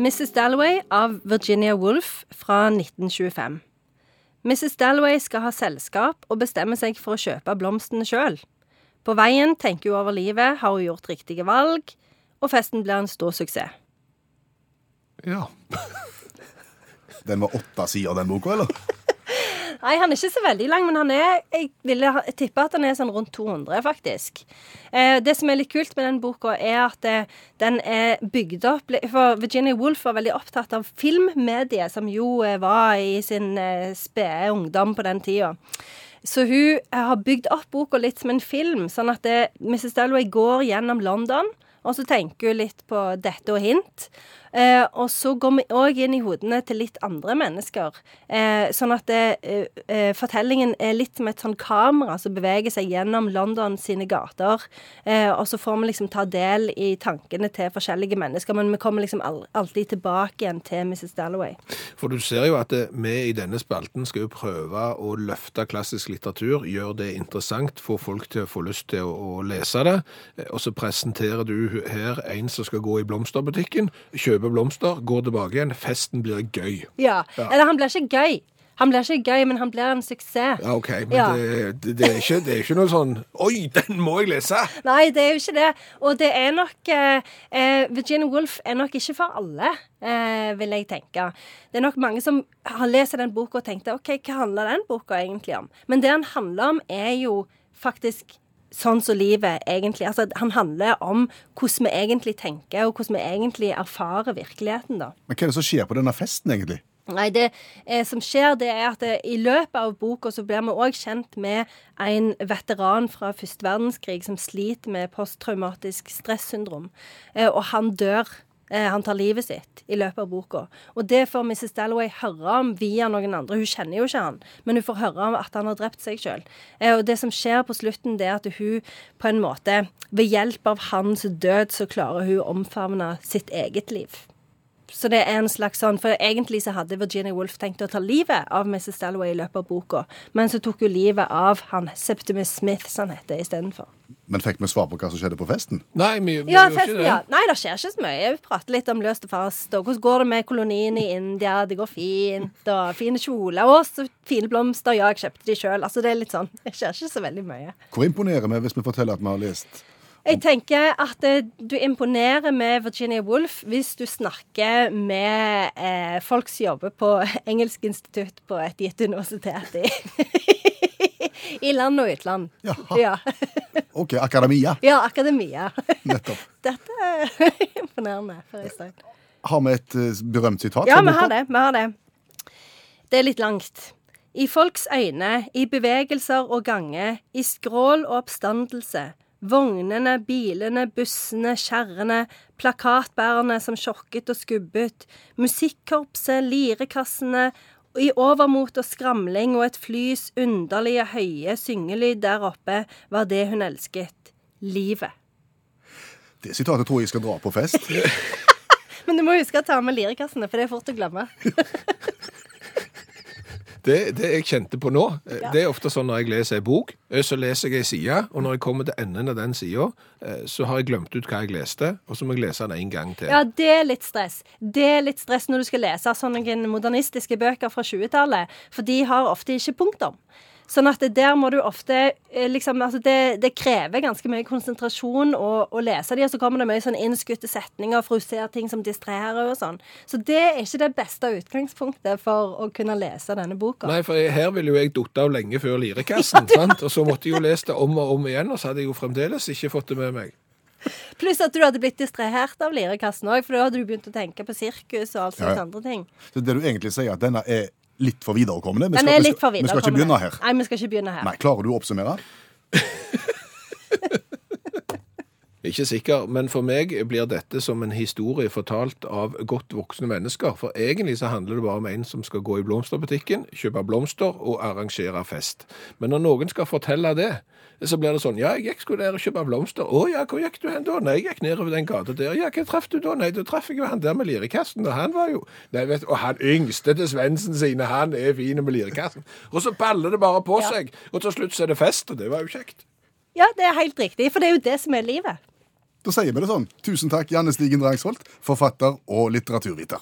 Mrs. Dalloway av Virginia Woolf fra 1925. Mrs. Dalloway skal ha selskap og bestemmer seg for å kjøpe blomstene sjøl. På veien tenker hun over livet, har hun gjort riktige valg, og festen blir en stor suksess. Ja. Den var åtte sider, den boka, eller? Nei, han er ikke så veldig lang, men han er Jeg ville tippe at han er sånn rundt 200, faktisk. Eh, det som er litt kult med den boka, er at det, den er bygd opp For Virginia Woolf var veldig opptatt av filmmediet, som jo eh, var i sin eh, spede ungdom på den tida. Så hun eh, har bygd opp boka litt som en film, sånn at det, Mrs. Dalloway går gjennom London. Og så tenker hun litt på dette og hint. Eh, og så går vi òg inn i hodene til litt andre mennesker. Eh, sånn at det, eh, eh, fortellingen er litt som et sånn kamera som beveger seg gjennom London sine gater. Eh, og så får vi liksom ta del i tankene til forskjellige mennesker, men vi kommer liksom al alltid tilbake igjen til Mrs. Dalloway. For du ser jo at det, vi i denne spalten skal jo prøve å løfte klassisk litteratur, gjøre det interessant, få folk til å få lyst til å, å lese det, Eh, og så presenterer du her en som skal gå i blomsterbutikken, kjøpe blomster, går tilbake igjen, festen blir gøy. Ja. Eller han blir ikke gøy. Han blir ikke gøy, men han blir en suksess. Ja, ok, men Ja. det, det, det, er ikke, det er ikke noe sånn, oi, den må jeg lese! Nei, det er jo ikke det. Og det er nok eh, eh, Virginia Woolf er nok ikke for alle, eh, vil jeg tenke. Det er nok mange som har lest den boka og tenkte OK, hva handler den boka egentlig om? Men det den handler om, er jo faktisk sånn som livet egentlig Altså, han handler om hvordan vi egentlig tenker, og hvordan vi egentlig erfarer virkeligheten, da. Men hva er det som skjer på denne festen, egentlig? Nei, det eh, som skjer, det er at det, i løpet av boka så blir vi òg kjent med en veteran fra første verdenskrig som sliter med posttraumatisk stressyndrom. Eh, og han dør. Eh, han tar livet sitt i løpet av boka. Og det får Mrs. Dalloway høre om via noen andre. Hun kjenner jo ikke han, men hun får høre om at han har drept seg sjøl. Eh, og det som skjer på slutten, det er at hun på en måte, ved hjelp av hans død, så klarer hun å omfavne sitt eget liv. Så det er en slags sånn, for Egentlig så hadde Virginia Woolf tenkt å ta livet av Mrs. Dalloway i løpet av boka, men så tok hun livet av han Septimus Smith, som han heter, istedenfor. Men fikk vi svar på hva som skjedde på festen? Nei, vi, vi Ja, gjør fest, ikke det. ja. Nei, det skjer ikke så mye. Vi prater litt om løst og fast. Og hvordan går det med kolonien i India? Det går fint. Og fine kjoler. Og så fine blomster. Ja, jeg kjøpte de sjøl. Altså, det er litt sånn. Det skjer ikke så veldig mye. Hvor imponerer vi hvis vi forteller at vi har lest Jeg tenker at eh, du imponerer med Virginia Woolf hvis du snakker med eh, folk som jobber på Engelsk institutt på et gitt universitet i, i land og utland. Jaha. Ja. OK, akademia. ja, akademia. Nettopp. Dette er imponerende for Øystein. Har vi et eh, berømt sitat? Ja, vi har det. Vi har det. Det er litt langt. I folks øyne, i bevegelser og gange, i skrål og oppstandelse. Vognene, bilene, bussene, kjerrene, plakatbærerne som sjokket og skubbet, musikkorpset, lirekassene, i overmot og skramling og et flys underlige høye syngelyd der oppe var det hun elsket. Livet. Det sitatet tror jeg skal dra på fest. Men du må huske å ta med lirekassene, for det er fort å glemme. Det, det jeg kjente på nå, eh, det er ofte sånn når jeg leser en bok, eh, så leser jeg ei side, og når jeg kommer til enden av den sida, så har jeg glemt ut hva jeg leste, og så må jeg lese den en gang til. Ja, det er litt stress. Det er litt stress når du skal lese sånne modernistiske bøker fra 20-tallet, for de har ofte ikke punktum. Sånn at det der må du ofte eh, liksom, altså det, det krever ganske mye konsentrasjon å, å lese de, og så kommer det mye sånn innskutte setninger for å se ting som distraherer og sånn. Så det er ikke det beste utgangspunktet for å kunne lese denne boka. Nei, for jeg- her ville jo jeg datt av lenge før lirekassen, sant? og så måtte jeg jo lese det om og om igjen, og så hadde jeg jo fremdeles ikke fått det med meg. Pluss at du hadde blitt distrahert av lirekassen òg, for da hadde du begynt å tenke på sirkus og alt slags Ja, ja. andre ting. Så det du egentlig sier, at denne er litt for viderekommende? Vi Den skal- er vi litt for skal- Vi skal ikke begynne her. Nei, vi skal ikke begynne her. Nei, Klarer du å oppsummere? Ikke sikker, men for meg blir dette som en historie fortalt av godt voksne mennesker. For egentlig så handler det bare om en som skal gå i blomsterbutikken, kjøpe blomster og arrangere fest. Men når noen skal fortelle det, så blir det sånn Ja, jeg gikk skulle der og kjøpe blomster. Å ja, hvor gikk du hen da? Nei, jeg gikk nedover den gata der. Ja, hva traff du da? Nei, da traff jeg jo han der med lirekassen, og han var jo Nei, vet Og han yngste til Svendsen sine, han er fin med lirekassen. Og så baller det bare på seg, og til slutt så er det fest, og det var jo kjekt. Ja, det er helt riktig, for det er jo det som er livet. Da sier vi det sånn. Tusen takk, Janne Stigen Drangsholt, forfatter og litteraturviter.